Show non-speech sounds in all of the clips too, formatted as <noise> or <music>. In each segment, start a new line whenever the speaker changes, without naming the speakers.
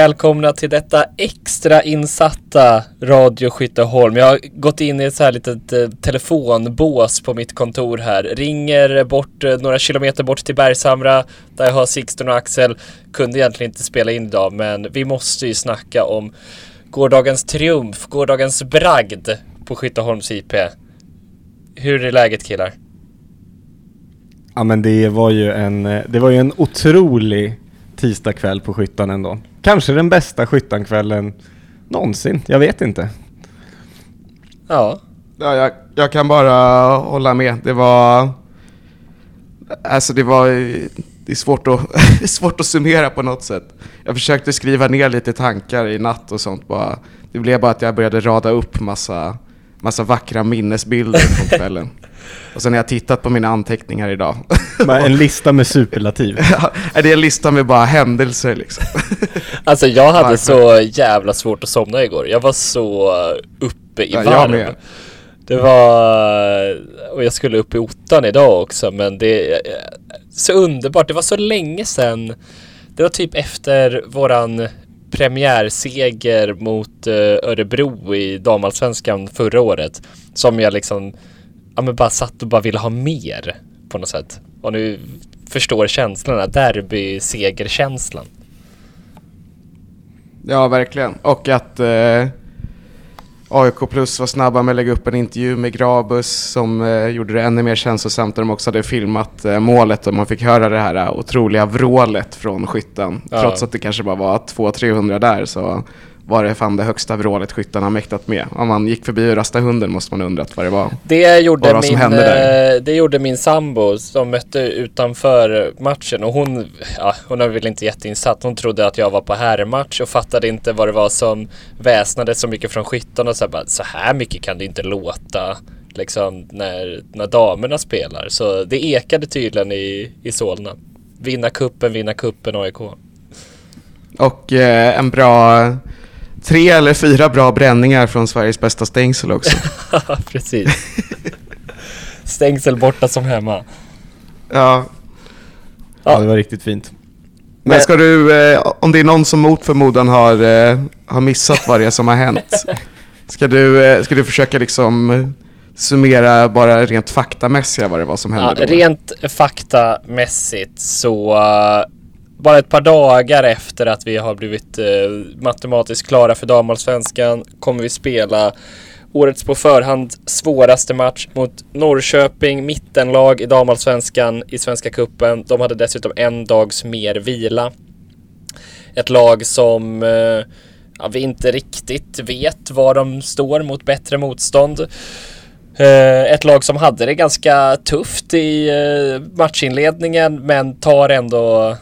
Välkomna till detta extra insatta Radio Skytteholm. Jag har gått in i ett så här litet eh, telefonbås på mitt kontor här. Ringer bort eh, några kilometer bort till Bergshamra där jag har Sixten och Axel. Kunde egentligen inte spela in idag men vi måste ju snacka om gårdagens triumf, gårdagens bragd på Skytteholms IP. Hur är läget killar?
Ja men det var ju en, eh, det var ju en otrolig tisdagkväll på Skyttan ändå. Kanske den bästa Skyttankvällen någonsin, jag vet inte.
Ja.
Ja, jag, jag kan bara hålla med. Det var... Alltså det var... Det är svårt att, <laughs> svårt att summera på något sätt. Jag försökte skriva ner lite tankar i natt och sånt bara. Det blev bara att jag började rada upp massa, massa vackra minnesbilder från kvällen. <laughs> Och sen har jag tittat på mina anteckningar idag. <laughs>
Bara en lista med superlativ. <laughs>
Ja, det är en lista med bara händelser liksom. <laughs>
Alltså jag hade
Varför?
så jävla svårt att somna igår. Jag var så uppe i
Ja,
varv. Det var, och jag skulle upp i ottan idag också men det är så underbart. Det var så länge sedan. Det var typ efter våran premiärseger mot eh, Örebro i damallsvenskan förra året. Som jag liksom, ja men bara satt och bara ville ha mer på något sätt. Och nu förstår känslorna, derby-segerkänslan.
Ja, verkligen. Och att eh, AIK Plus var snabba med att lägga upp en intervju med Grabus som eh, gjorde det ännu mer känslosamt när de också hade filmat eh, målet och man fick höra det här otroliga vrålet från skytten.
Ja.
Trots att det kanske bara var 200-300 där så var det fan det högsta vrålet skyttarna mäktat med. Om man gick förbi och rastade hunden måste man undrat vad det var.
Det gjorde,
Vad
min,
där.
eh, det gjorde min sambo som mötte utanför matchen och hon, ja, hon är väl inte jätteinsatt. Hon trodde att jag var på herrmatch och fattade inte vad det var som väsnade så mycket från skyttarna. Så, här bara, så här mycket kan det inte låta liksom när, när damerna spelar. Så det ekade tydligen i, i Solna. Vinna kuppen, vinna kuppen AIK.
Och eh, en bra, tre eller fyra bra bränningar från Sveriges bästa stängsel också. <laughs>
Precis. Stängsel borta som hemma.
ja,
Ja, det var riktigt fint.
Men
Men-
ska du, eh, om det är någon som mot förmodan har, eh, har missat vad det är som har hänt, <laughs> ska du, eh, ska du försöka liksom eh, summera bara rent faktamässiga vad det var som
Ja,
hände då?
rent faktamässigt så uh, bara ett par dagar efter att vi har blivit eh, matematiskt klara för damallsvenskan kommer vi spela årets på förhand svåraste match mot Norrköping, mittenlag i damallsvenskan i Svenska Kuppen. De hade dessutom en dags mer vila. Ett lag som eh, ja, vi inte riktigt vet var de står mot bättre motstånd. Eh, ett lag som hade det ganska tufft i eh, matchinledningen men tar ändå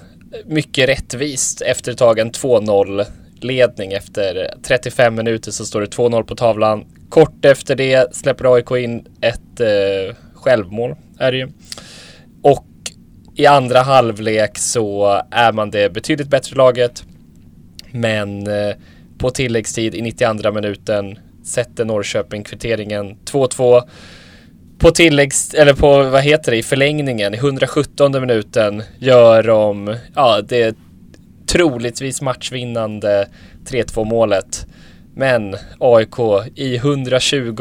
mycket rättvist efter ett tag en 2-0 ledning efter 35 minuter så står det 2-0 på tavlan. Kort efter det släpper AIK in ett eh, självmål är det ju. Och i andra halvlek så är man det betydligt bättre laget. Men eh, på tilläggstid i 92 minuten sätter Norrköping kvitteringen 2-2. På tilläggs, eller på vad heter det, i förlängningen i 117 minuten gör de, ja det troligtvis matchvinnande 3-2 målet. Men AIK i 120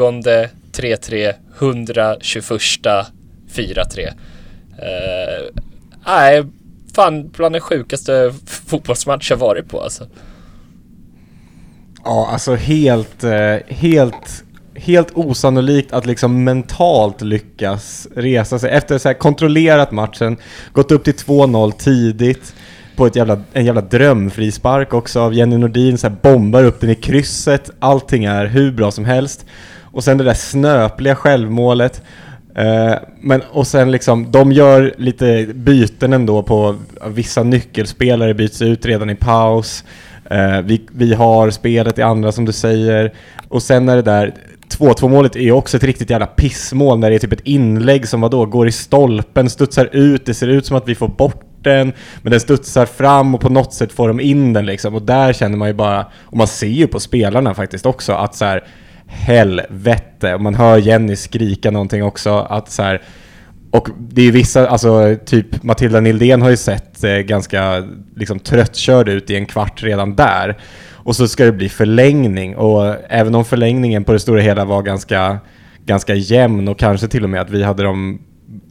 3-3, 121 4-3. Eh, uh, fan bland den sjukaste fotbollsmatch jag varit på alltså.
Ja, alltså helt, eh, helt, helt osannolikt att liksom mentalt lyckas resa sig efter så här kontrollerat matchen, gått upp till 2-0 tidigt på ett jävla, en jävla drömfrispark också av Jenny Nordin, så här bombar upp den i krysset, allting är hur bra som helst. Och sen det där snöpliga självmålet. Eh, men och sen liksom, de gör lite byten ändå på vissa nyckelspelare byts ut redan i paus. Eh, vi, vi har spelet i andra som du säger. Och sen är det där 2-2 målet är ju också ett riktigt jävla pissmål när det är typ ett inlägg som vadå, går i stolpen, studsar ut, det ser ut som att vi får bort den, men den studsar fram och på något sätt får de in den liksom. Och där känner man ju bara, och man ser ju på spelarna faktiskt också, att så här helvete, och man hör Jenny skrika någonting också, att så här och det är ju vissa, alltså typ Matilda Nildén har ju sett eh, ganska liksom tröttkörd ut i en kvart redan där. Och så ska det bli förlängning och även om förlängningen på det stora hela var ganska, ganska jämn och kanske till och med att vi hade de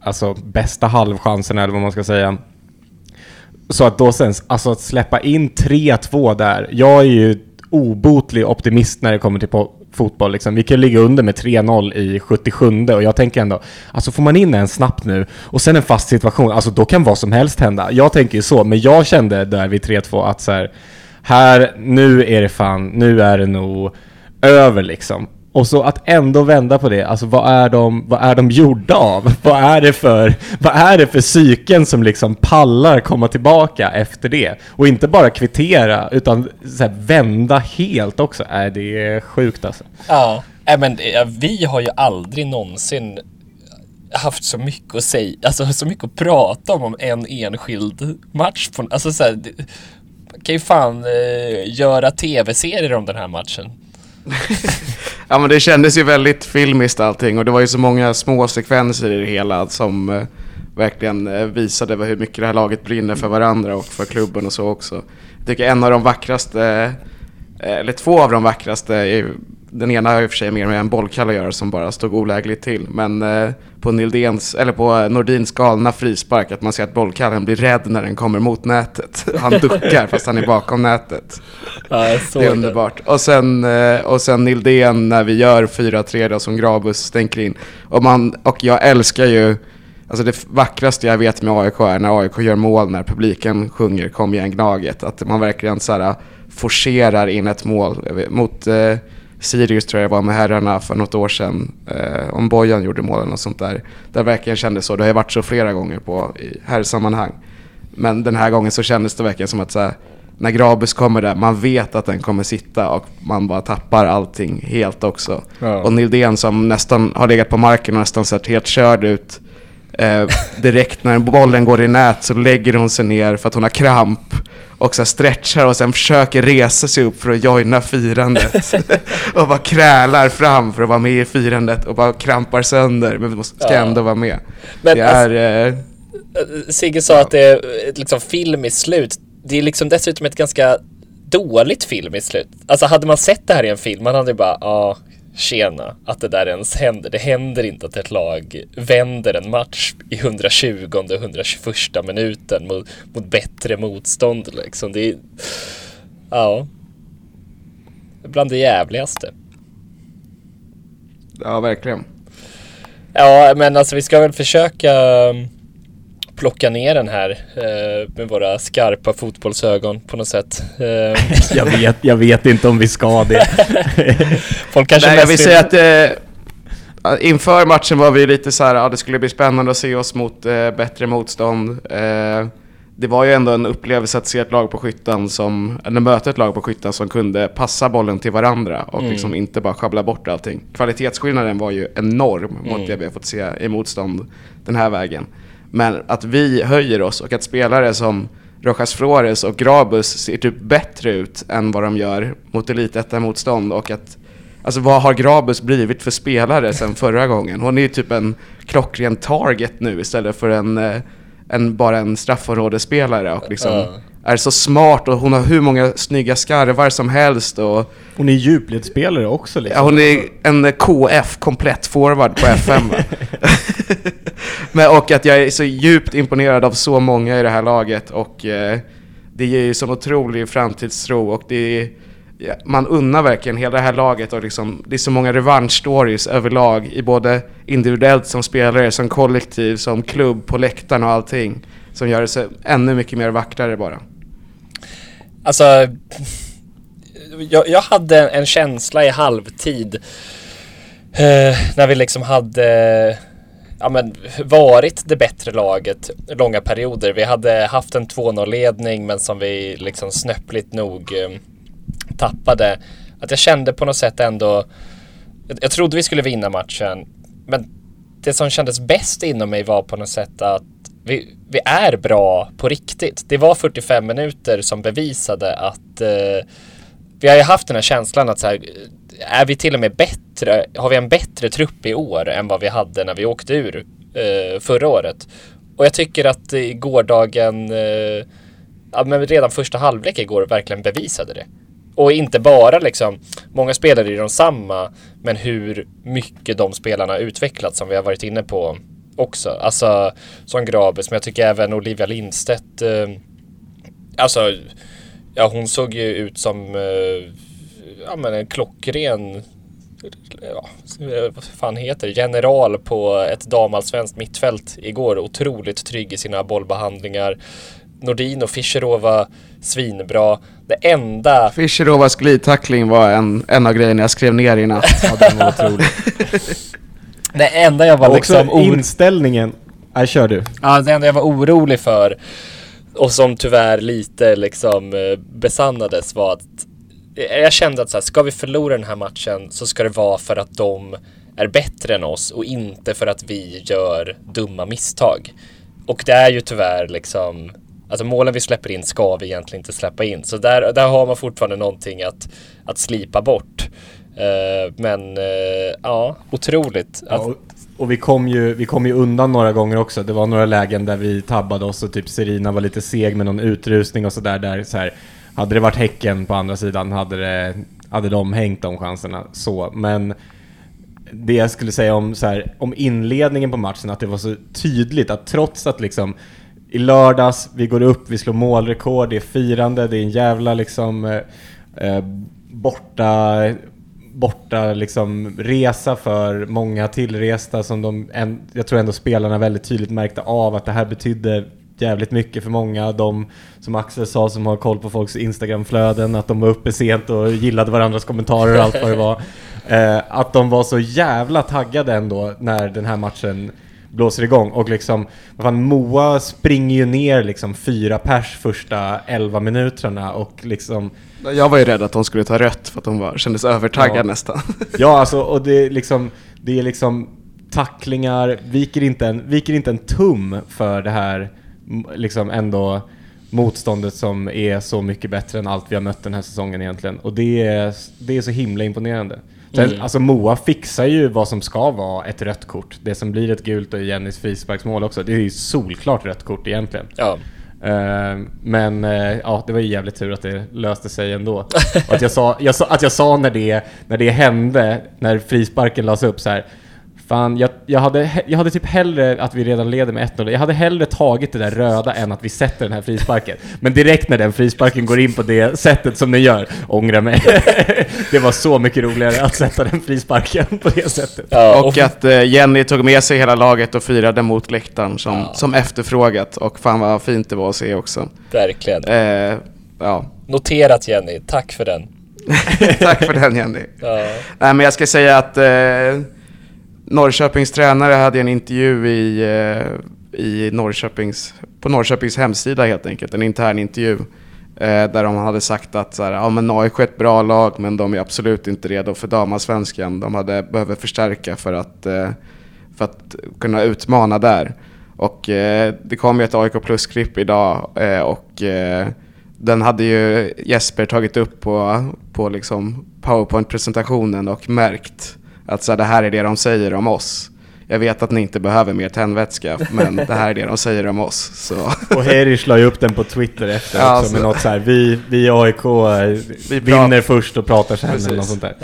alltså, bästa halvchanserna eller vad man ska säga. Så att då sen, alltså att släppa in 3-2 där, jag är ju obotlig optimist när det kommer till fotboll. Liksom. Vi kan ligga under med 3-0 i 77 och jag tänker ändå, alltså får man in en snabbt nu och sen en fast situation, alltså då kan vad som helst hända. Jag tänker ju så, men jag kände där vid 3-2 att så här, här, nu är det fan, nu är det nog över liksom. Och så att ändå vända på det, alltså vad är de, vad är de gjorda av? <laughs> vad är det för, vad är det för psyken som liksom pallar komma tillbaka efter det? Och inte bara kvittera, utan så här, vända helt också. Äh, det är sjukt alltså.
Ja, äh, men vi har ju aldrig någonsin haft så mycket att säga, alltså så mycket att prata om om en enskild match. På, alltså så här, kan ju fan eh, göra tv-serier om den här matchen. <laughs>
ja men det kändes ju väldigt filmiskt allting och det var ju så många små sekvenser i det hela som eh, verkligen eh, visade hur mycket det här laget brinner för varandra och för klubben och så också. Jag tycker en av de vackraste, eh, eller två av de vackraste, den ena har i och för sig mer med en bollkall att göra som bara stod olägligt till. Men eh, på, Nildens, eller på Nordins galna frispark, att man ser att bollkallen blir rädd när den kommer mot nätet. <laughs> Han duckar fast han är bakom nätet. Ja, det är underbart. Och sen, eh, och sen Nildén när vi gör 4-3 då som Grabus stänker in. Och, man, och jag älskar ju Alltså det vackraste jag vet med AIK är när AIK gör mål när publiken sjunger Kom igen Gnaget. Att man verkligen så här forcerar in ett mål. Mot eh, Sirius tror jag var med herrarna för något år sedan. Eh, om Bojan gjorde målen och sånt där. Det verkligen kändes så. Det har ju varit så flera gånger på i herrsammanhang. Men den här gången så kändes det verkligen som att så här, när Grabus kommer där, man vet att den kommer sitta och man bara tappar allting helt också. Ja. Och Nildén som nästan har legat på marken och nästan sett helt körd ut. Eh, direkt när bollen går i nät så lägger hon sig ner för att hon har kramp och så stretchar och sen försöker resa sig upp för att joina firandet. <laughs> och bara krälar fram för att vara med i firandet och bara krampar sönder men ska ja. ändå vara med. Men det är... Alltså,
eh, Sigge sa ja. att det är liksom film i slut. Det är liksom dessutom ett ganska dåligt film i slut. Alltså hade man sett det här i en film, man hade bara, ja, tjena, att det där ens händer. Det händer inte att ett lag vänder en match i 120 och 121 minuten mot, mot bättre motstånd liksom. Det är, ja, bland det jävligaste.
Ja, verkligen.
Ja, men alltså vi ska väl försöka plocka ner den här eh, med våra skarpa fotbollsögon på något sätt. <laughs> Eh.
jag, vet, jag vet inte om vi ska det. <laughs>
Folk kanske Nej, jag vill säga att eh, inför matchen var vi lite så här, ja, det skulle bli spännande att se oss mot eh, bättre motstånd. Eh, det var ju ändå en upplevelse att se ett lag på skyttan som, eller möta ett lag på skyttan som kunde passa bollen till varandra och mm. liksom inte bara schabbla bort allting. Kvalitetsskillnaden var ju enorm mm. mot det vi har fått se i motstånd den här vägen. Men att vi höjer oss och att spelare som Rojas Flores och Grabus ser typ bättre ut än vad de gör mot elitettan-motstånd och att Alltså vad har Grabus blivit för spelare sen förra gången? Hon är ju typ en klockren target nu istället för en, eh, en bara en straffområdesspelare och liksom uh är så smart och hon har hur många snygga skarvar som helst. Och,
hon är djupledsspelare också liksom.
Ja, hon är en KF, komplett forward på FM. <laughs> <laughs> Men, och att jag är så djupt imponerad av så många i det här laget och eh, det ger ju sån otrolig framtidstro och det är, ja, man unnar verkligen hela det här laget och liksom, det är så många revanschstories överlag i både individuellt som spelare, som kollektiv, som klubb, på läktaren och allting som gör det så ännu mycket mer vackrare bara.
Alltså, jag, jag hade en känsla i halvtid eh, när vi liksom hade ja, men, varit det bättre laget långa perioder. Vi hade haft en 2-0-ledning men som vi liksom snöpligt nog eh, tappade. Att jag kände på något sätt ändå, jag, jag trodde vi skulle vinna matchen, men det som kändes bäst inom mig var på något sätt att vi, vi är bra på riktigt. Det var 45 minuter som bevisade att eh, vi har ju haft den här känslan att så här, eh, är vi till och med bättre, har vi en bättre trupp i år än vad vi hade när vi åkte ur eh, förra året. Och jag tycker att i gårdagen, eh, ja, men redan första halvlek igår verkligen bevisade det. Och inte bara liksom, många spelare är de samma, men hur mycket de spelarna utvecklats som vi har varit inne på också. Alltså som Grabes, men jag tycker även Olivia Lindstedt. Eh, alltså, ja hon såg ju ut som eh, ja, men en klockren ja, vad fan heter general på ett damallsvenskt mittfält igår. Otroligt trygg i sina bollbehandlingar. Nordin och Fischerova svinbra. Det enda...
Fischerovas glidtackling var en, en av grejerna jag skrev ner i natt.
Ja, den var otrolig. <laughs>
Det enda jag var
Också
liksom... or-
inställningen. Nej, kör du.
Ja, det enda jag var orolig för och som tyvärr lite liksom eh, besannades var att eh, jag kände att så här, ska vi förlora den här matchen så ska det vara för att de är bättre än oss och inte för att vi gör dumma misstag. Och det är ju tyvärr liksom Alltså målen vi släpper in ska vi egentligen inte släppa in. Så där, där har man fortfarande någonting att, att slipa bort. Eh, men eh, ja, otroligt.
Ja, och, och vi kom, ju, vi kom ju undan några gånger också. Det var några lägen där vi tabbade oss och typ Serina var lite seg med någon utrustning och sådär. Där, så här, hade det varit Häcken på andra sidan hade, det, hade de hängt de chanserna. Så, men det jag skulle säga om, så här, om inledningen på matchen, att det var så tydligt att trots att liksom i lördags, vi går upp, vi slår målrekord, det är firande, det är en jävla liksom eh, eh, borta, borta liksom resa för många tillresta som de, en, jag tror ändå spelarna väldigt tydligt märkte av att det här betydde jävligt mycket för många. De, som Axel sa, som har koll på folks Instagramflöden, att de var uppe sent och gillade varandras kommentarer och allt vad det var. <laughs> Eh, att de var så jävla taggade ändå när den här matchen blåser igång och liksom, vad fan, Moa springer ju ner liksom fyra pers första 11 minuterna och liksom
Jag var ju rädd att de skulle ta rött för att de var, kändes övertaggade
Ja.
nästan. <laughs>
Ja, alltså, och det är liksom, det är liksom tacklingar, viker inte en, viker inte en tum för det här liksom ändå motståndet som är så mycket bättre än allt vi har mött den här säsongen egentligen. Och det är, det är så himla imponerande. Sen,
Mm.
Alltså Moa fixar ju vad som ska vara ett rött kort. Det som blir ett gult och Jennys frisparksmål också. Det är ju solklart rött kort egentligen.
ja.
Eh, men eh, ja, det var ju jävligt tur att det löste sig ändå. <laughs> Och att jag sa, jag sa, att jag sa när, det, när det hände, när frisparken lades upp så här. Fan, jag, jag, hade, jag hade typ hellre att vi redan leder med 1-0. Jag hade hellre tagit det där röda än att vi sätter den här frisparken. Men direkt när den frisparken går in på det sättet som den gör, ångra mig. <laughs> det var så mycket roligare att sätta den frisparken på det sättet.
Ja,
och att eh, Jenny tog med sig hela laget och firade mot läktaren som,
Ja.
som efterfrågat. Och fan vad fint det var att se också.
Verkligen.
Eh, ja,
Noterat Jenny, tack för den. <laughs>
tack för den Jenny.
Ja.
Nej men jag ska säga att eh, Norrköpings tränare hade en intervju i, eh, i Norrköpings, på Norrköpings hemsida helt enkelt, en intern intervju. Eh, där de hade sagt att så här, ja, men AIK är ett bra lag men de är absolut inte redo för damallsvenskan. De hade, behöver förstärka för att, eh, för att kunna utmana där. Och det kom ju ett AIK Plus-klipp idag och den hade ju Jesper tagit upp på, på liksom Powerpoint-presentationen och märkt att så här, det här är det de säger om oss. Jag vet att ni inte behöver mer tändvätska, men det här är det de säger om oss. Så. <laughs>
Och Herish la ju upp den på Twitter efter
Ja,
också med något så här, vi, vi AIK
Vi
vinner först och pratar sen
Precis.
eller något sånt där.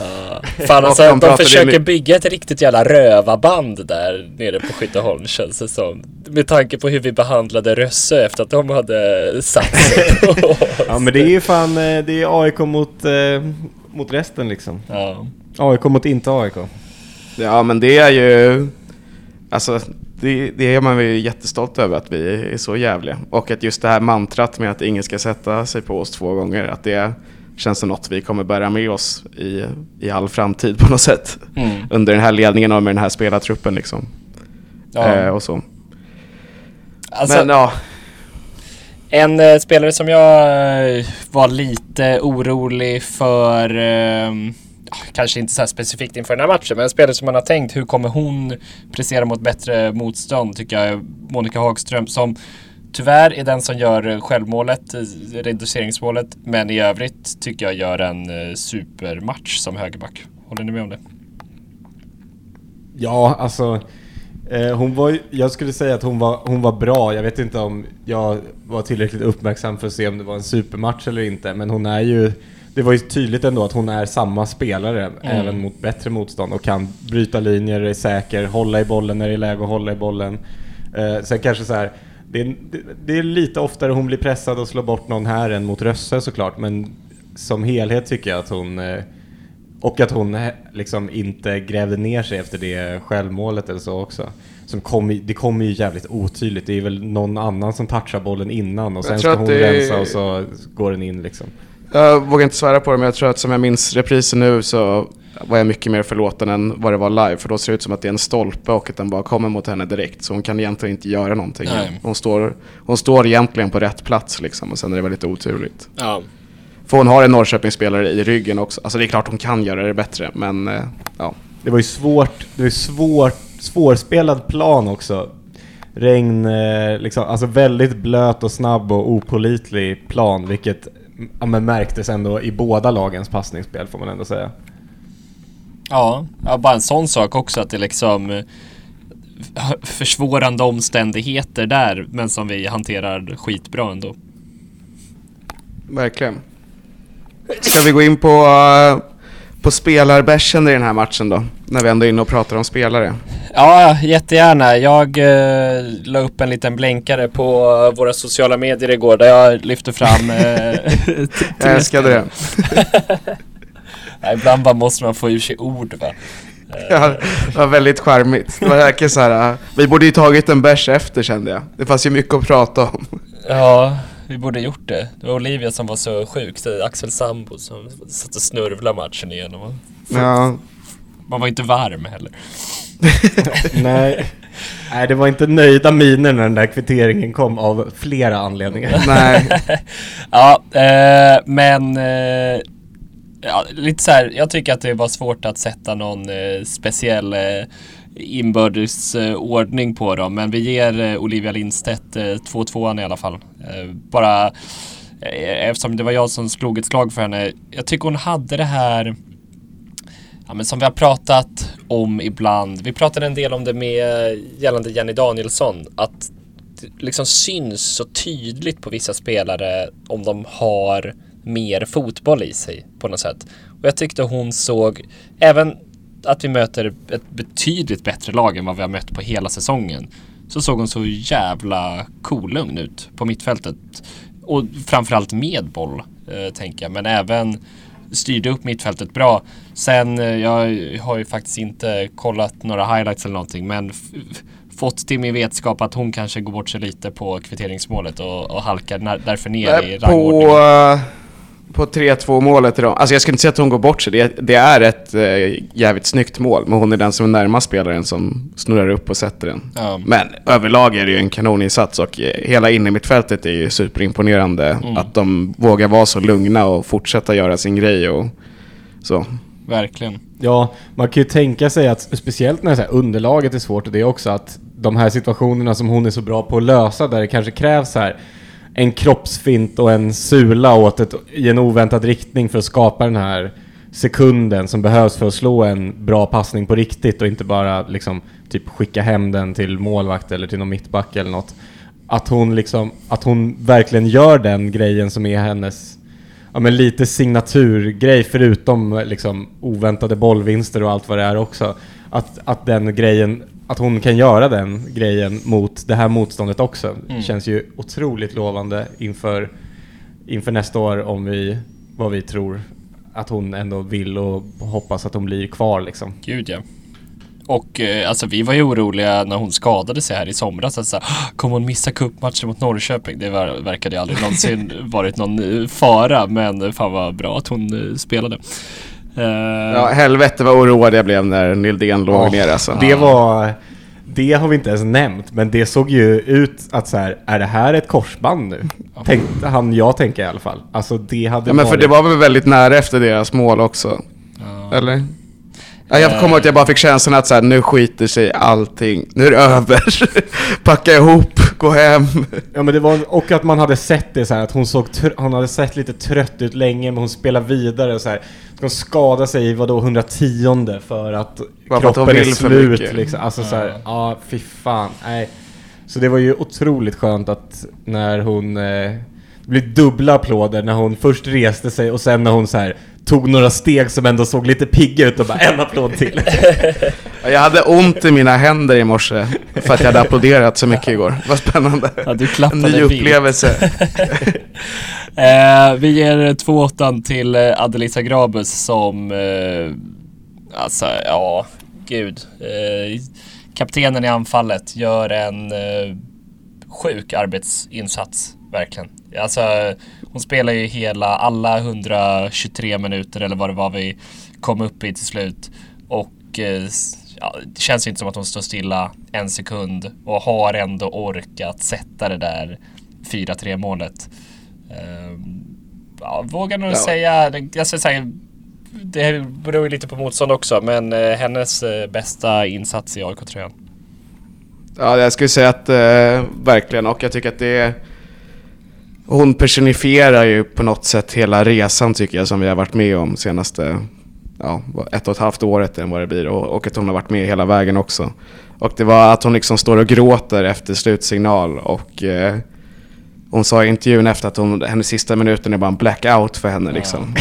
<laughs>
Fan
Och
alltså,
de
de, försöker bygga ett riktigt jävla rövarband där nere på Skytteholm känns det som. Med tanke på hur vi behandlade Rössö efter att de hade satt sig <laughs> på
Ja men det är ju fan, eh, det är AIK mot, eh, mot resten liksom.
ja.
AIK mot inte AIK.
Ja, men det är ju... Alltså, det, det är man ju jättestolt över att vi är så jävliga. Och att just det här mantrat med att ingen ska sätta sig på oss två gånger, att det känns som något vi kommer bära med oss i, i all framtid på något sätt.
Mm.
Under den här ledningen och med den här spelartruppen liksom.
Ja.
Eh, och så.
Alltså,
men ja,
En eh, spelare som jag eh, var lite orolig för, eh, kanske inte så här specifikt inför den här matchen, men en spelare som man har tänkt, hur kommer hon prestera mot bättre motstånd, tycker jag är Monica Hagström, som tyvärr är den som gör självmålet, eh, reduceringsmålet, men i övrigt tycker jag gör en eh, supermatch som högerback. Håller ni med om det?
Ja, alltså eh, hon var, jag skulle säga att hon var, hon var bra. Jag vet inte om jag var tillräckligt uppmärksam för att se om det var en supermatch eller inte. Men hon är ju... Det var ju tydligt ändå att hon är samma spelare, även mot bättre motstånd och kan bryta linjer, är säker, hålla i bollen när det är läge att hålla i bollen. Eh, sen kanske så här, det är, det, det är lite oftare hon blir pressad och slår bort någon här än mot Rösse såklart, men som helhet tycker jag att hon eh, och att hon eh, liksom inte grävde ner sig efter det självmålet eller så också. Som kom, det kommer ju jävligt otydligt. Det är väl någon annan som touchar bollen innan och sen
Jag
ska hon
det
rensa och så går den in liksom.
Jag vågar inte svära på det, men jag tror att som jag minns reprisen nu så var jag mycket mer förlåten än vad det var live. För då ser det ut som att det är en stolpe och att den bara kommer mot henne direkt. Så hon kan egentligen inte göra någonting.
Nej.
Hon står, hon står egentligen på rätt plats liksom och sen är det väldigt oturligt.
Ja.
För hon har en Norrköpingsspelare i ryggen också. Alltså det är klart hon kan göra det bättre, men eh, ja.
Det var ju svårt, det var ju svårt, svårspelad plan också. Regn, eh, liksom, alltså väldigt blöt och snabb och opålitlig plan, vilket ja, men märktes ändå i båda lagens passningsspel får man ändå säga.
Ja, ja, bara en sån sak också att det liksom eh, försvårande omständigheter där men som vi hanterar skitbra ändå.
Verkligen. Ska vi gå in på, uh, på spelarbärsen i den här matchen då? När vi ändå är inne och pratar om spelare.
Ja, jättegärna. Jag eh, la upp en liten blänkare på våra sociala medier igår där jag lyfte fram... Eh, <laughs> <laughs>
Jag älskade det. <laughs>
ja, ibland bara måste man få ur sig ord va.
Ja, det var väldigt charmigt. Det var verkligen så här, uh, vi borde ju tagit en bärs efter kände jag. Det fanns ju mycket att prata om.
Ja, vi borde gjort det. Det var Olivia som var så sjuk. Det är Axel Sambo som satt och snörvlade matchen igenom.
Ja,
Man var inte varm heller. <laughs>
Nej. Nej, det var inte nöjda miner när den där kvitteringen kom av flera anledningar. <laughs>
nej.
Ja, eh, men eh, ja, lite så här. Jag tycker att det var svårt att sätta någon eh, speciell eh, inbördes eh, ordning på dem. Men vi ger eh, Olivia Lindstedt eh, 2-2 i alla fall. Bara eftersom det var jag som slog ett slag för henne. Jag tycker hon hade det här Ja, men som vi har pratat om ibland. Vi pratade en del om det med gällande Jenny Danielsson. Att det liksom syns så tydligt på vissa spelare om de har mer fotboll i sig på något sätt. Och jag tyckte hon såg, även att vi möter ett betydligt bättre lag än vad vi har mött på hela säsongen. Så såg hon så jävla kolugn ut på mittfältet. Och framförallt med boll, eh, tänker jag. Men även styrde upp mittfältet bra. Sen, eh, jag har ju faktiskt inte kollat några highlights eller någonting, men fått till min vetskap att hon kanske går bort sig lite på kvitteringsmålet och, och halkar därför ner i
På,
rangordningen.
uh, på 3-2 målet idag. Alltså jag skulle inte säga att hon går bort sig. Det, det är ett uh, jävligt snyggt mål. Men hon är den som är närmast spelaren som snurrar upp och sätter den.
Ja.
Men överlag är det ju en kanoninsats och eh, hela innermittfältet är ju superimponerande.
Mm.
Att de vågar vara så lugna och fortsätta göra sin grej och så.
Verkligen.
Ja, man kan ju tänka sig att speciellt när så här, underlaget är svårt och det är också att de här situationerna som hon är så bra på att lösa där det kanske krävs så här en kroppsfint och en sula åt ett, i en oväntad riktning för att skapa den här sekunden som behövs för att slå en bra passning på riktigt och inte bara liksom typ skicka hem den till målvakt eller till någon mittback eller något. Att hon liksom, att hon verkligen gör den grejen som är hennes ja, men lite signaturgrej förutom liksom oväntade bollvinster och allt vad det är också. Att, att den grejen, att hon kan göra den grejen mot det här motståndet också
Mm.
känns ju otroligt lovande inför, inför nästa år om vi, vad vi tror att hon ändå vill och hoppas att hon blir kvar liksom.
Gud ja. Och eh, alltså vi var ju oroliga när hon skadade sig här i somras. Att så här, "Ah, kommer hon missa cupmatchen mot Norrköping? Det var, verkade aldrig någonsin <laughs> varit någon eh, fara. Men fan vad bra att hon eh, spelade. Eh,
Ja, helvete vad oroad jag blev när Nildén låg
Ja,
ner alltså.
Det var... Det har vi inte ens nämnt, men det såg ju ut att så här, är det här ett korsband nu? Tänkte han, jag tänker i alla fall. Alltså det hade
Ja, men för
varit...
det var väl väldigt nära efter deras mål också?
ja.
Eller? Ja, jag kommer ihåg att jag bara fick känslan att så här, nu skiter sig allting. Nu är det över. <laughs> Packa ihop. gå hem.
Ja men det var, och att man hade sett det så här, att hon såg, hon hade sett lite trött ut länge men hon spelar vidare och så här. Hon skada sig i vadå 110 för att
Bara för att
kroppen är slut liksom. Alltså så här, ja fy fan, nej. Så det var ju otroligt skönt att när hon eh, det blev dubbla applåder när hon först reste sig och sen när hon så här tog några steg som ändå såg lite pigga ut och bara en applåd till.
Jag hade ont i mina händer i morse för att jag hade applåderat så mycket igår. Vad spännande.
Ja, du
En
klappade
ny
vilt.
upplevelse. <laughs>
Eh, vi ger 2-8 till eh, Adelisa Grabus som, eh, alltså ja, gud. Eh, kaptenen i anfallet gör en eh, sjuk arbetsinsats, verkligen. Alltså, hon spelar ju hela, alla 123 minuter eller vad det var vi kom upp i till slut. Och eh, ja, det känns ju inte som att hon står stilla en sekund och har ändå orkat sätta det där 4-3 målet. Ehm, ja, vågar nog
Ja.
säga, jag ska säga, det beror ju lite på motstånd också, men eh, hennes eh, bästa insats i AIK-tröjan.
Ja, jag skulle säga att eh, verkligen, och jag tycker att det är... Hon personifierar ju på något sätt hela resan tycker jag som vi har varit med om senaste ja, ett och ett halvt året än vad det blir och, och att hon har varit med hela vägen också. Och det var att hon liksom står och gråter efter slutsignal och eh, hon sa i intervjun efter att hon, hennes sista minuten är bara en blackout för henne liksom.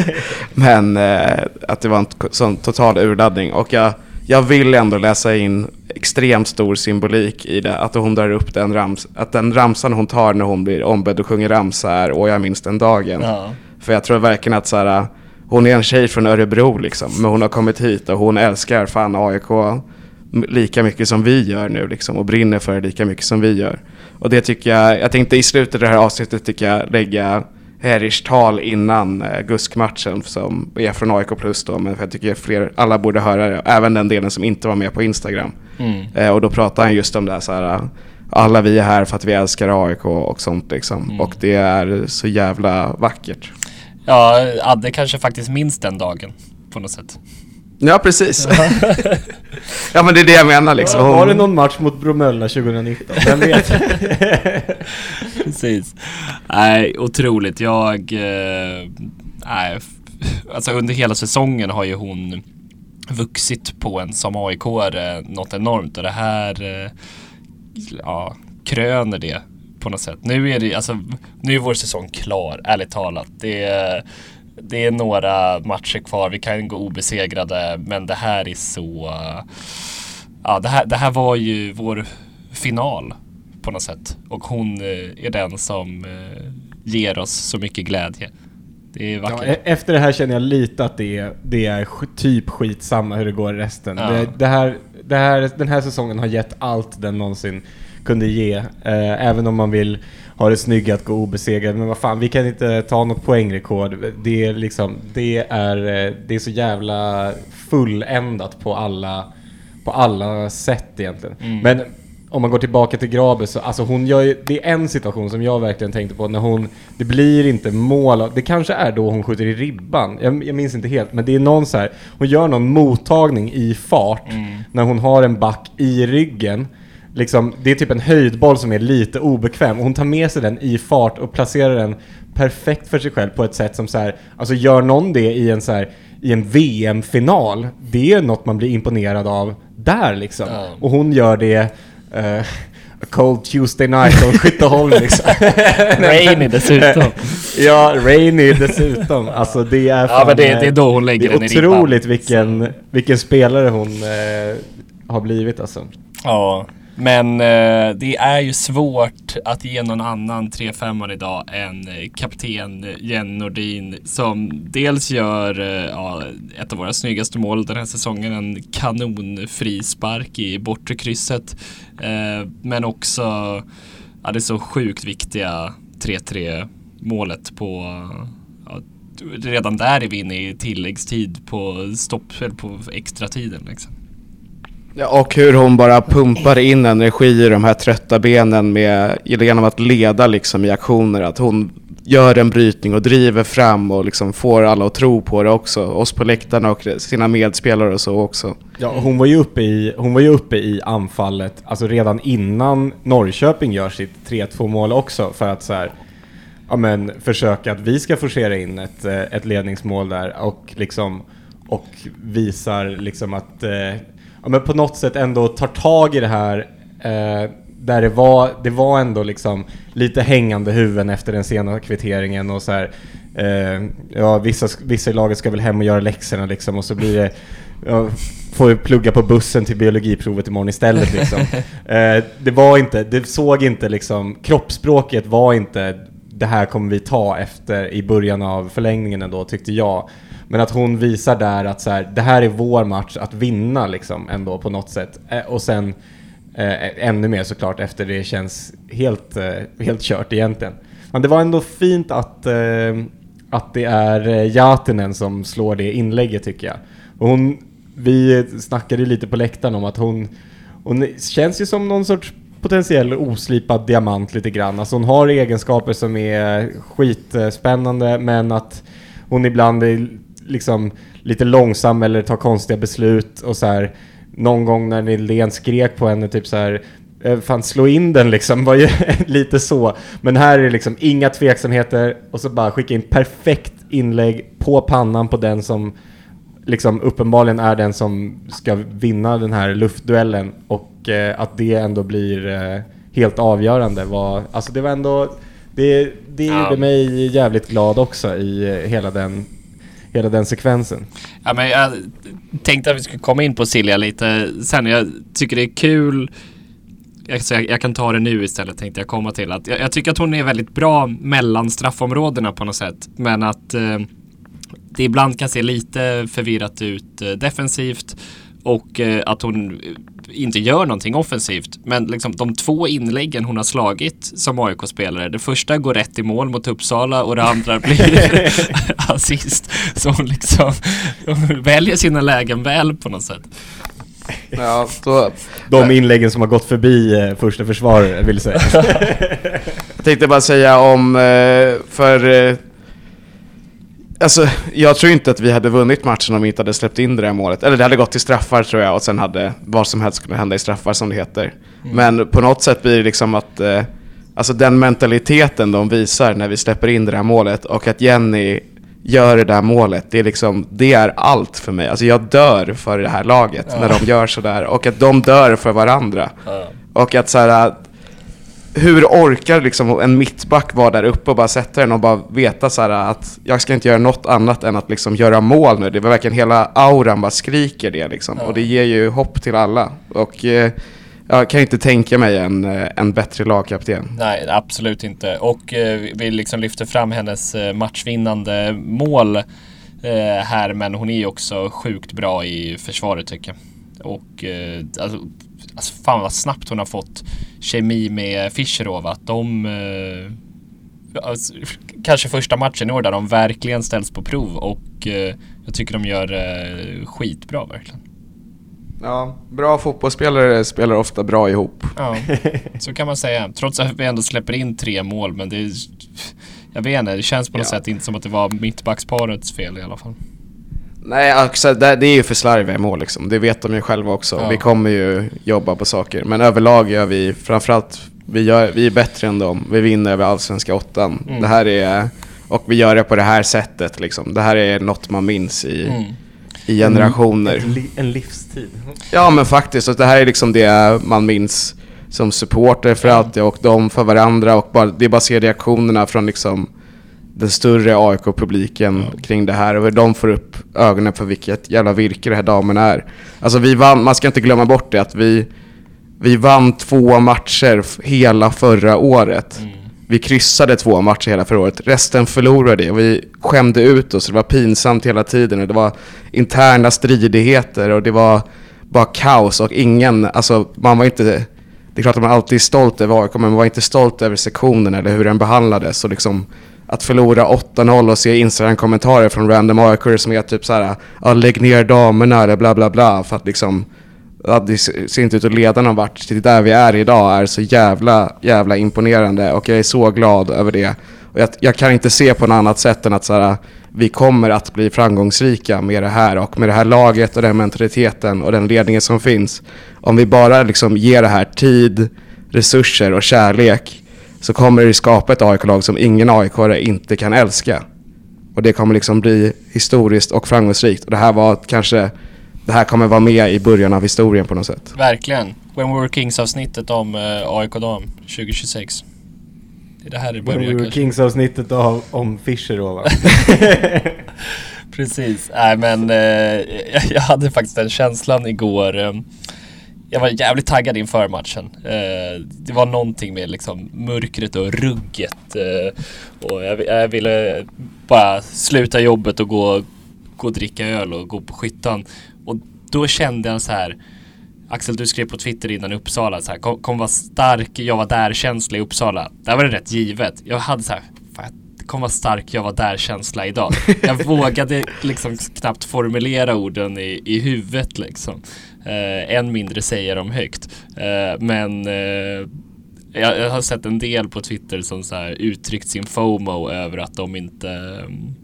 <laughs> Men eh, att det var en sån total urladdning och jag, jag vill ändå läsa in extremt stor symbolik i det. Att hon drar upp den rams, att den ramsan hon tar när hon blir ombedd och sjunger ramsa är Och jag minns den dagen.
Ja.
För jag tror verkligen att så här, hon är en tjej från Örebro liksom, men hon har kommit hit och hon älskar fan AIK lika mycket som vi gör nu liksom och brinner för det lika mycket som vi gör. Och det tycker jag, jag tänkte i slutet av det här avsnittet tycker jag lägga Herish tal innan eh, GUSK-matchen som är från AIK plus då, men jag tycker fler, alla borde höra det, även den delen som inte var med på Instagram.
Mm.
Eh, och då pratar han just om det här, så här alla vi är här för att vi älskar AIK och sånt liksom.
Mm.
Och det är så jävla vackert.
Ja, Adde kanske faktiskt minns den dagen på något sätt.
Ja, precis. <laughs> ja, men det är det jag menar liksom.
Var det någon match mot Bromölla 2019? Vem vet? <laughs>
Precis. Nej, otroligt. Jag... Eh, nej, alltså under hela säsongen har ju hon vuxit på en som aik något enormt och det här eh, ja, kröner det på något sätt. Nu är det alltså, nu är vår säsong klar, ärligt talat. Det är, det är några matcher kvar, vi kan gå obesegrade, men det här är så... Ja, det här, det här var ju vår final på något sätt. Och hon eh, är den som eh, ger oss så mycket glädje. Det är
Ja,
vackert.
e- efter det här känner jag lite att det är, det är typ skitsamma hur det går i resten.
Ja.
Det, det här, det här, den här säsongen har gett allt den någonsin kunde ge. Eh, även om man vill ha det snygga att gå obesegrad. Men vad fan, vi kan inte ta något poängrekord. Det är liksom, det är, eh, det är så jävla fulländat på alla, på alla sätt egentligen.
Mm.
Men om man går tillbaka till Grabe så, alltså hon gör ju, det är en situation som jag verkligen tänkte på när hon, det blir inte mål, det kanske är då hon skjuter i ribban, jag, jag minns inte helt, men det är någon så här, hon gör någon mottagning i fart när hon har en back i ryggen. Liksom, det är typ en höjdboll som är lite obekväm och hon tar med sig den i fart och placerar den perfekt för sig själv på ett sätt som så här, alltså gör någon det i en så här, i en VM-final, det är något man blir imponerad av där liksom.
Ja.
Och hon gör det eh, A cold Tuesday night on Skytteholm liksom. <laughs>
Rainy dessutom. <laughs>
ja, Rainy dessutom. Alltså det är
Ja, men det- det är då hon lägger
det är
den i ribban.
otroligt vilken, vilken spelare hon eh, har blivit alltså.
Ja, men eh, det är ju svårt att ge någon annan 3-5 idag än eh, kapten Jen Nordin som dels gör eh, ja, ett av våra snyggaste mål den här säsongen, en kanonfrispark i bortre krysset. Eh, men också ja, det så sjukt viktiga 3-3 målet på ja, redan där är vi inne i tilläggstid på stopp, eller på extra tiden liksom.
Ja, och hur hon bara pumpar in energi i de här trötta benen med, genom att leda liksom i aktioner. Att hon gör en brytning och driver fram och liksom får alla att tro på det också. Oss på läktarna och sina medspelare och så också.
Ja, hon var ju uppe i, hon var ju uppe i anfallet, alltså redan innan Norrköping gör sitt 3-2 mål också för att så här, ja men försöka att vi ska forcera in ett, eh, ett ledningsmål där och liksom och visar liksom att eh, ja men på något sätt ändå tar tag i det här eh, där det var, det var ändå liksom lite hängande huvuden efter den sena kvitteringen och så här, eh, ja vissa, vissa i laget ska väl hem och göra läxorna liksom och så blir det jag får plugga på bussen till biologiprovet imorgon istället <laughs> liksom. eh, det var inte, det såg inte liksom, kroppsspråket var inte det här kommer vi ta efter i början av förlängningen ändå tyckte jag. Men att hon visar där att så här, det här är vår match att vinna liksom ändå på något sätt. Eh, och sen eh, ännu mer såklart efter det känns helt, eh, helt kört egentligen. Men det var ändå fint att, eh, att det är eh, Jatinen som slår det inlägget tycker jag. Och hon, vi snackade lite på läktaren om att hon, hon känns ju som någon sorts potentiell oslipad diamant lite grann. Alltså hon har egenskaper som är skitspännande men att hon ibland är liksom lite långsam eller tar konstiga beslut och så här. Någon gång när Nildén skrek på henne typ så här eh, Fan slå in den liksom, <laughs> var ju lite så. Men här är det liksom inga tveksamheter och så bara skicka in perfekt inlägg på pannan på den som liksom uppenbarligen är den som ska vinna den här luftduellen och eh, att det ändå blir eh, helt avgörande var, alltså det var ändå, det, det ja. gjorde mig jävligt glad också i hela den hela den sekvensen.
Ja, men jag tänkte att vi skulle komma in på Silja lite sen. Jag tycker det är kul jag, jag, kan ta det nu istället tänkte jag komma till. Att jag, jag, tycker att hon är väldigt bra mellan straffområdena på något sätt. Men att eh, det ibland kan se lite förvirrat ut eh, defensivt och eh, att hon inte gör någonting offensivt. Men liksom de två inläggen hon har slagit som AIK-spelare. Det första går rätt i mål mot Uppsala och det andra blir <laughs> assist. Så hon liksom hon väljer sina lägen väl på något sätt.
Ja, då, De inläggen som har gått förbi eh, första försvar vill säga. <laughs>
Jag tänkte bara säga om, eh, för eh, Alltså, jag tror inte att vi hade vunnit matchen om vi inte hade släppt in det där målet. Eller det hade gått till straffar tror jag och sen hade vad som helst kunnat hända i straffar som det heter. Mm. Men på något sätt blir det liksom att, eh, alltså den mentaliteten de visar när vi släpper in det där målet och att Jenny gör det där målet, det är liksom, det är allt för mig. Alltså jag dör för det här laget ja. när de gör sådär och att de dör för varandra. Ja. Och att så här, hur orkar liksom en mittback vara där uppe och bara sätta den och bara veta så att jag ska inte göra något annat än att liksom göra mål nu. Det var verkligen hela auran bara skriker det liksom. Ja. Och det ger ju hopp till alla. Och eh, jag kan inte tänka mig en, eh, en bättre lagkapten.
Nej, absolut inte. Och eh, vi liksom lyfter fram hennes eh, matchvinnande mål eh, här, men hon är ju också sjukt bra i försvaret tycker jag. Och eh, alltså, alltså fan vad snabbt hon har fått kemi med Fischerov. Att de eh, alltså, kanske första matchen i år där de verkligen ställs på prov och eh, jag tycker de gör eh, skitbra verkligen.
Ja, bra fotbollsspelare spelar ofta bra ihop.
Ja, <laughs> så kan man säga. Trots att vi ändå släpper in tre mål, men det är, jag vet inte, det känns på något ja. sätt inte som att det var mittbacksparets fel i alla fall.
Nej, alltså, det, det är ju för slarviga mål liksom. Det vet de ju själva också. Ja. Vi kommer ju jobba på saker. Men överlag gör vi, framförallt, vi, gör, vi är bättre än dem. Vi vinner över allsvenska åttan. Mm. Det här är, och vi gör det på det här sättet liksom. Det här är något man minns i, mm. i generationer.
En, en livstid.
Ja men faktiskt, och det här är liksom det man minns som supporter för alltid och de för varandra. Och bara, det är bara att se reaktionerna från liksom den större AIK-publiken ja. kring det här och hur de får upp ögonen för vilket jävla virke det här damen är. Alltså vi vann, man ska inte glömma bort det att vi, vi vann två matcher hela förra året. Mm. Vi kryssade två matcher hela förra året, resten förlorade och vi skämde ut oss. Det var pinsamt hela tiden och det var interna stridigheter och det var bara kaos och ingen, alltså man var inte det är klart att man alltid är stolt över AIK, men man var inte stolt över sektionen eller hur den behandlades. Och liksom, att förlora 8-0 och se Instagram-kommentarer från random AIK som är typ såhär ja, lägg ner damerna eller bla bla bla för att liksom ja, det ser inte ut att leda någon vart till där vi är idag är så jävla, jävla imponerande och jag är så glad över det. Och jag, jag kan inte se på något annat sätt än att så här, vi kommer att bli framgångsrika med det här och med det här laget och den mentaliteten och den ledningen som finns. Om vi bara liksom ger det här tid, resurser och kärlek så kommer det skapa ett AIK-lag som ingen aik inte kan älska. Och det kommer liksom bli historiskt och framgångsrikt. Och det här var kanske, det här kommer vara med i början av historien på något sätt.
Verkligen. When We Were Kings-avsnittet om uh, AIK Dam 2026. Det är det här det börjar
When We Were. Kings-avsnittet av, om Fischer då va? <laughs>
Precis. Nej men eh, <laughs> jag hade faktiskt den känslan igår. eh, jag var jävligt taggad inför matchen. Eh, det var någonting med liksom mörkret och rugget. Eh, och jag, jag ville bara sluta jobbet och gå, gå och dricka öl och gå på skyttan. Och då kände jag så här. Axel, du skrev på Twitter innan Uppsala så här, kom, kom vara stark, jag var där känsla i Uppsala. Där var det rätt givet. Jag hade så här, fan, kommer vara stark, jag var där känsla idag. Jag vågade liksom knappt formulera orden i, i huvudet liksom. Eh, än mindre säga dem högt. Eh, men eh, jag, har sett en del på Twitter som så här uttryckt sin FOMO över att de inte um,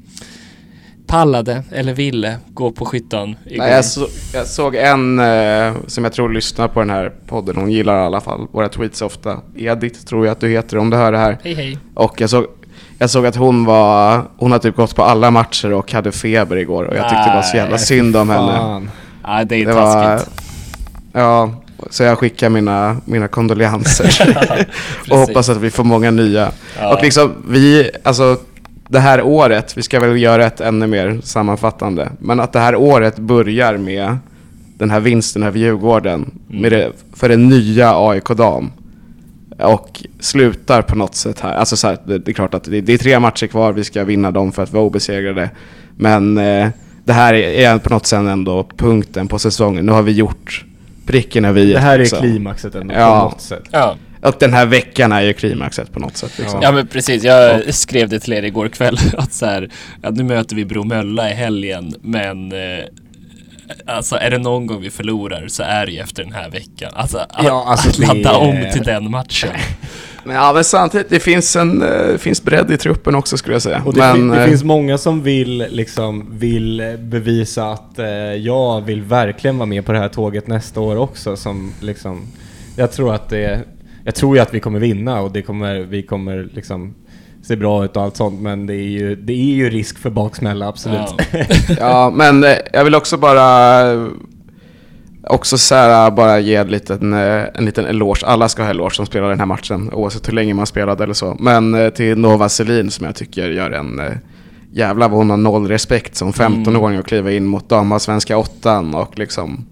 pallade eller ville gå på skyttan.
Nej, jag, så, jag såg en eh, som jag tror lyssnar på den här podden, hon gillar i alla fall våra tweets ofta. Edith tror jag att du heter om du hör det här.
Hej hej.
Och jag såg, jag såg att hon var, hon har typ gått på alla matcher och hade feber igår och jag tyckte det var så jävla synd om henne.
Ja, det är
Det var,
taskigt.
ja, så jag skickar mina, mina kondolenser. <laughs> <laughs> och hoppas att vi får många nya.
Ja.
Och liksom vi, alltså det här året, vi ska väl göra ett ännu mer sammanfattande, men att det här året börjar med den här vinsten över Djurgården
Mm.
med det, för den nya AIK-dam. Och slutar på något sätt här. Alltså så här, det, det är klart att det, det är tre matcher kvar, vi ska vinna dem för att vara obesegrade. Men eh, det här är, är på något sätt ändå punkten på säsongen. Nu har vi gjort pricken över i.
Det här är
liksom.
klimaxet ändå
Ja.
på något sätt.
Ja.
Och den här veckan är ju klimaxet på något sätt. Liksom.
ja men precis, jag skrev det till er igår kväll <laughs> att så här, att nu möter vi Bromölla i helgen men eh, Alltså är det någon gång vi förlorar så är det ju efter den här veckan. Alltså att,
Ja, alltså,
att ladda
det-
om till den matchen. <laughs>
Men, ja, men samtidigt, det finns en eh, finns bredd i truppen också skulle jag säga.
Och det,
men,
fin- det
eh,
finns många som vill, liksom, vill bevisa att eh, jag vill verkligen vara med på det här tåget nästa år också. Som, liksom, jag tror att det, jag tror ju att vi kommer vinna och det kommer, vi kommer liksom se bra ut och allt sånt. Men det är ju, det är ju risk för baksmälla, absolut.
Ja. <laughs>
ja, men eh, jag vill också bara också så här, bara ge en liten, eh, en liten eloge. Alla ska ha eloge som spelar den här matchen, oavsett hur länge man spelade eller så. Men eh, till Nova Selin som jag tycker gör en jävla vad hon har noll respekt som 15-åring och kliva in mot damallsvenska åttan och liksom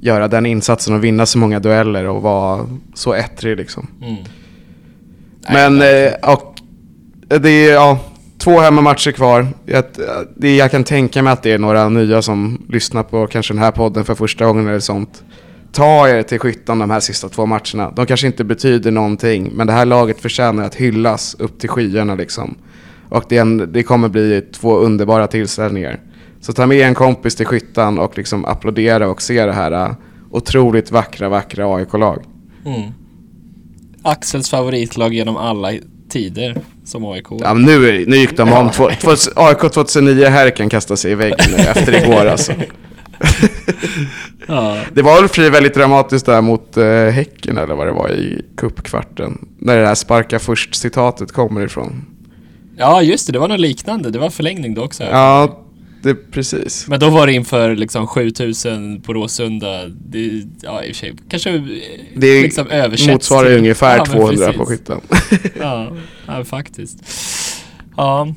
göra den insatsen och vinna så många dueller och vara så ettrig liksom.
Mm.
Men, och det är, ja, två hemmamatcher kvar. Jag, jag kan tänka mig att det är några nya som lyssnar på kanske den här podden för första gången eller sånt. Ta er till skyttan de här sista två matcherna. De kanske inte betyder någonting, men det här laget förtjänar att hyllas upp till skyarna liksom. Och det, en, det kommer bli två underbara tillställningar. Så ta med en kompis till skyttan och liksom applådera och se det här äh, otroligt vackra, vackra AIK-lag.
Mm. Axels favoritlag genom alla tider som AIK.
Ja, men nu, nu gick de om. Två, två, AIK 2009 här kan kasta sig i väggen nu efter igår alltså.
Ja.
Det var väl väldigt dramatiskt där mot eh, Häcken eller vad det var i cupkvarten. När det där sparka först-citatet kommer ifrån.
ja, just det. Det var något liknande. Det var förlängning då också.
Ja, det precis.
Men då var det inför liksom 7000 på Råsunda. Det, ja, i och för sig. Kanske eh,
Det
liksom översätts
motsvarar
till-
ungefär
Ja, men
200
precis.
på skytten. <laughs>
Ja, ja, faktiskt. Ja.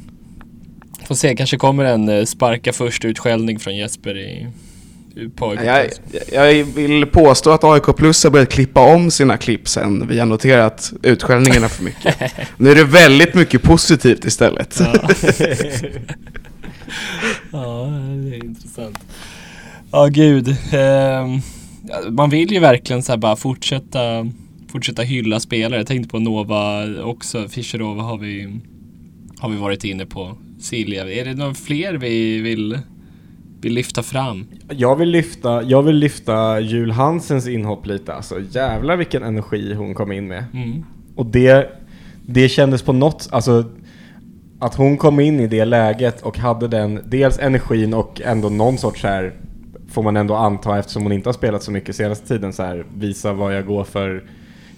Får se, kanske kommer en eh, sparka först utskällning från Jesper i.
Jag, jag vill påstå att AIK Plus har börjat klippa om sina klipp sen vi har noterat utskällningarna för mycket. <laughs> Nu är det väldigt mycket positivt istället.
Ja. <laughs> ja, det är intressant. Ja, gud. Ehm, man vill ju verkligen så här bara fortsätta, fortsätta hylla spelare. Jag tänkte på Nova också. Fischerova har vi, har vi varit inne på. Silja. Är det några fler vi vill, vill lyfta fram?
Jag vill lyfta, jag vill lyfta Jul Hansens inhopp lite alltså. Jävlar vilken energi hon kom in med.
Mm.
Och det, det kändes på något, alltså att hon kom in i det läget och hade den, dels energin och ändå någon sorts så här får man ändå anta eftersom hon inte har spelat så mycket senaste tiden så här visa vad jag går för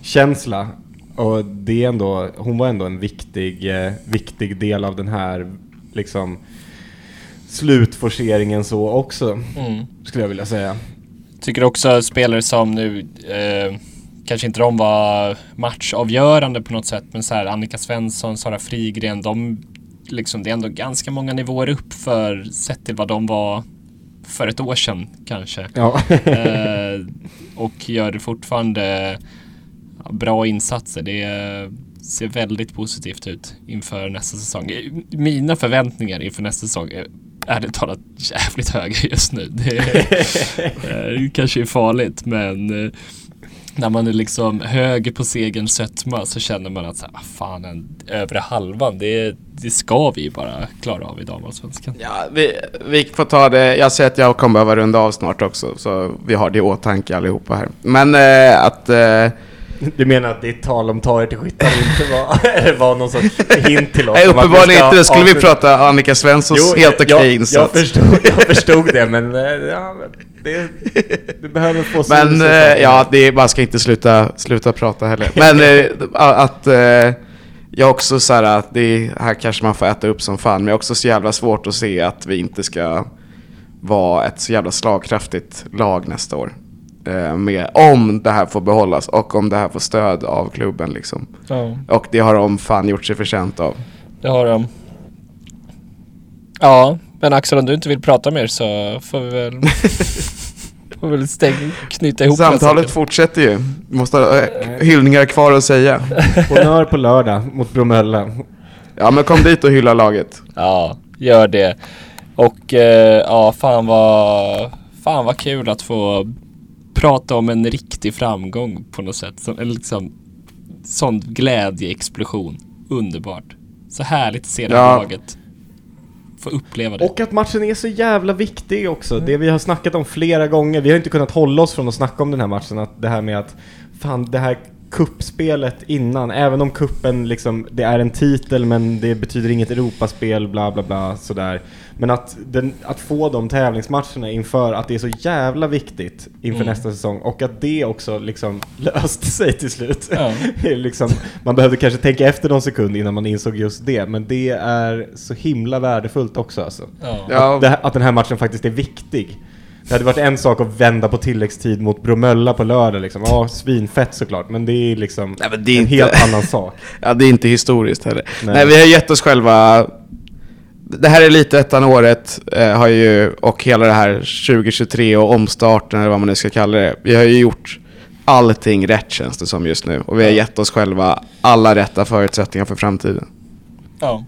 känsla. Och det är ändå, hon var ändå en viktig, eh, viktig del av den här liksom slutforceringen så också,
Mm.
skulle jag vilja säga.
Tycker också spelare som nu, eh, kanske inte de var matchavgörande på något sätt, men så här Annika Svensson, Sara Frigren, de liksom, det är ändå ganska många nivåer upp för sett till vad de var för ett år sedan kanske.
Ja.
eh, <laughs> och gör fortfarande bra insatser. Det ser väldigt positivt ut inför nästa säsong. Eh, Mina förväntningar inför nästa säsong är ärligt talat jävligt höga just nu. Det är, <laughs> eh, kanske är farligt men eh, när man är liksom höger på segerns sötma så känner man att så här, "Ah, fan den övre halvan det, det ska vi bara klara av i damallsvenskan.
Ja, vi, vi får ta det. Jag ser att jag kommer behöva runda av snart också, så vi har det i åtanke allihopa här. Men eh, att... Eh,
Du menar att ditt tal om ta er till skyttar inte var, <laughs> var någon sorts hint till oss?
nej, uppenbarligen
ska
inte. Då skulle vi prata Annika Svenssons
Jo,
helt okej
jag, jag,
insats.
förstod, jag förstod det, men eh, ja, men det, du <laughs> behöver få
Men eh, ja, det är, man ska inte sluta, sluta prata heller. <laughs> Men eh, att eh, jag också så här att det här kanske man får äta upp som fan. Men jag har också så jävla svårt att se att vi inte ska vara ett så jävla slagkraftigt lag nästa år. Med, om det här får behållas och om det här får stöd av klubben liksom.
Ja,
Och det har de fan gjort sig förtjänt av.
det har de. Ja, men Axel om du inte vill prata mer så får vi väl <laughs> får vi väl stäng, knyta ihop
Samtalet fortsätter ju. Måste ha eh, hyllningar kvar att säga. <laughs>
Honnör på lördag mot Bromölla.
Ja men kom dit och hylla laget.
Ja, gör det. Och eh, ja, fan vad, fan vad kul att få prata om en riktig framgång på något sätt. Som, eller liksom, sån glädjeexplosion. Underbart. Så härligt att se det
Ja.
laget få uppleva det.
Och att matchen är så jävla viktig också. Det vi har snackat om flera gånger. Vi har inte kunnat hålla oss från att snacka om den här matchen. Att det här med att, fan det här kuppspelet innan, även om kuppen liksom, det är en titel men det betyder inget Europaspel, bla bla bla sådär. Men att, den, att få de tävlingsmatcherna inför att det är så jävla viktigt inför
Mm.
nästa säsong och att det också liksom <laughs> löste sig till slut.
Ja. <laughs>
Liksom, man behövde kanske tänka efter någon sekund innan man insåg just det, men det är så himla värdefullt också alltså.
Ja.
Att, det, att den här matchen faktiskt är viktig. Det hade varit en sak att vända på tilläggstid mot Bromölla på lördag liksom. Ja, svinfett såklart, men det är liksom
Nej, men det är
en
inte-
helt annan sak. <laughs>
Ja, det är inte historiskt heller.
Nej.
Nej, vi har gett oss själva... Det här är lite ettan året eh, har ju, och hela det här 2023 och omstarten eller vad man nu ska kalla det. Vi har ju gjort allting rätt känns det som just nu. Och vi har gett oss själva alla rätta förutsättningar för framtiden.
ja.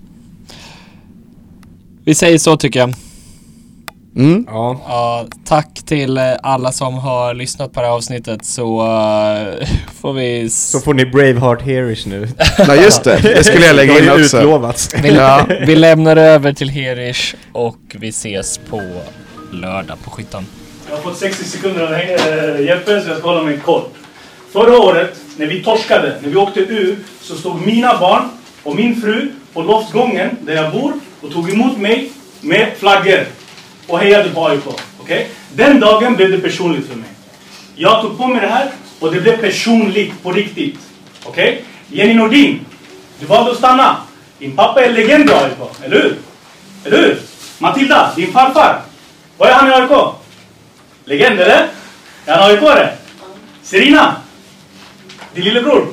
Vi säger så tycker jag.
Mm.
Ja,
Ja, tack till eh, alla som har lyssnat på det här avsnittet så eh, <laughs> får vi...
så får ni Braveheart Hearish nu. <laughs>
Nej just det, det skulle jag lägga <laughs> in också.
utlovats.
Vi,
Ja.
vi lämnar över till Herish och vi ses på lördag på Skyttan.
Jag har fått 60 sekunder av äh, Jeppe, så jag ska hålla mig kort. Förra året, när vi torskade, när vi åkte ur, så stod mina barn och min fru på loftgången där jag bor och tog emot mig med flaggor och hejade på AIK. Okej? Den dagen blev det personligt för mig. Jag tog på mig det här och det blev personligt på riktigt. Okej? Jenny Nordin, du valde att stanna. Din pappa är legend i AIK, eller hur? Eller hur? Matilda, din farfar. Vad är han i AIK? Legend eller? Är han AIK-are? Serina? Din lillebror?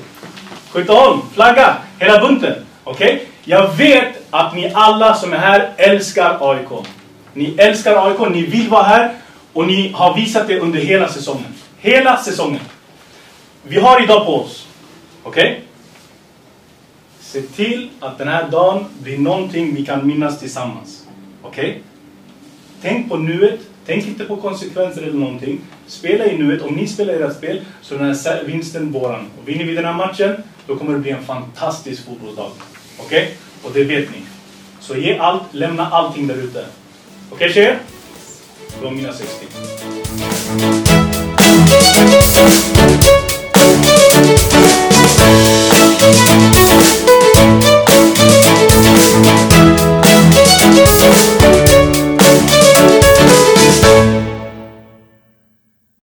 Skytteholm? Flagga? Hela bunten? Okej? Jag vet att ni alla som är här älskar AIK. Ni älskar AIK, ni vill vara här och ni har visat det under hela säsongen. Hela säsongen. Vi har idag på oss. Okej? Se till att den här dagen blir någonting vi kan minnas tillsammans. Okej? Tänk på nuet. Tänk inte på konsekvenser eller någonting. Spela i nuet. Om ni spelar ert spel så är den här vinsten våran. Och vinner vi den här matchen, då kommer det bli en fantastisk fotbollsdag. Okej? Och det vet ni. Så ge allt, lämna allting där ute. Okej tjejer? Det var mina 60.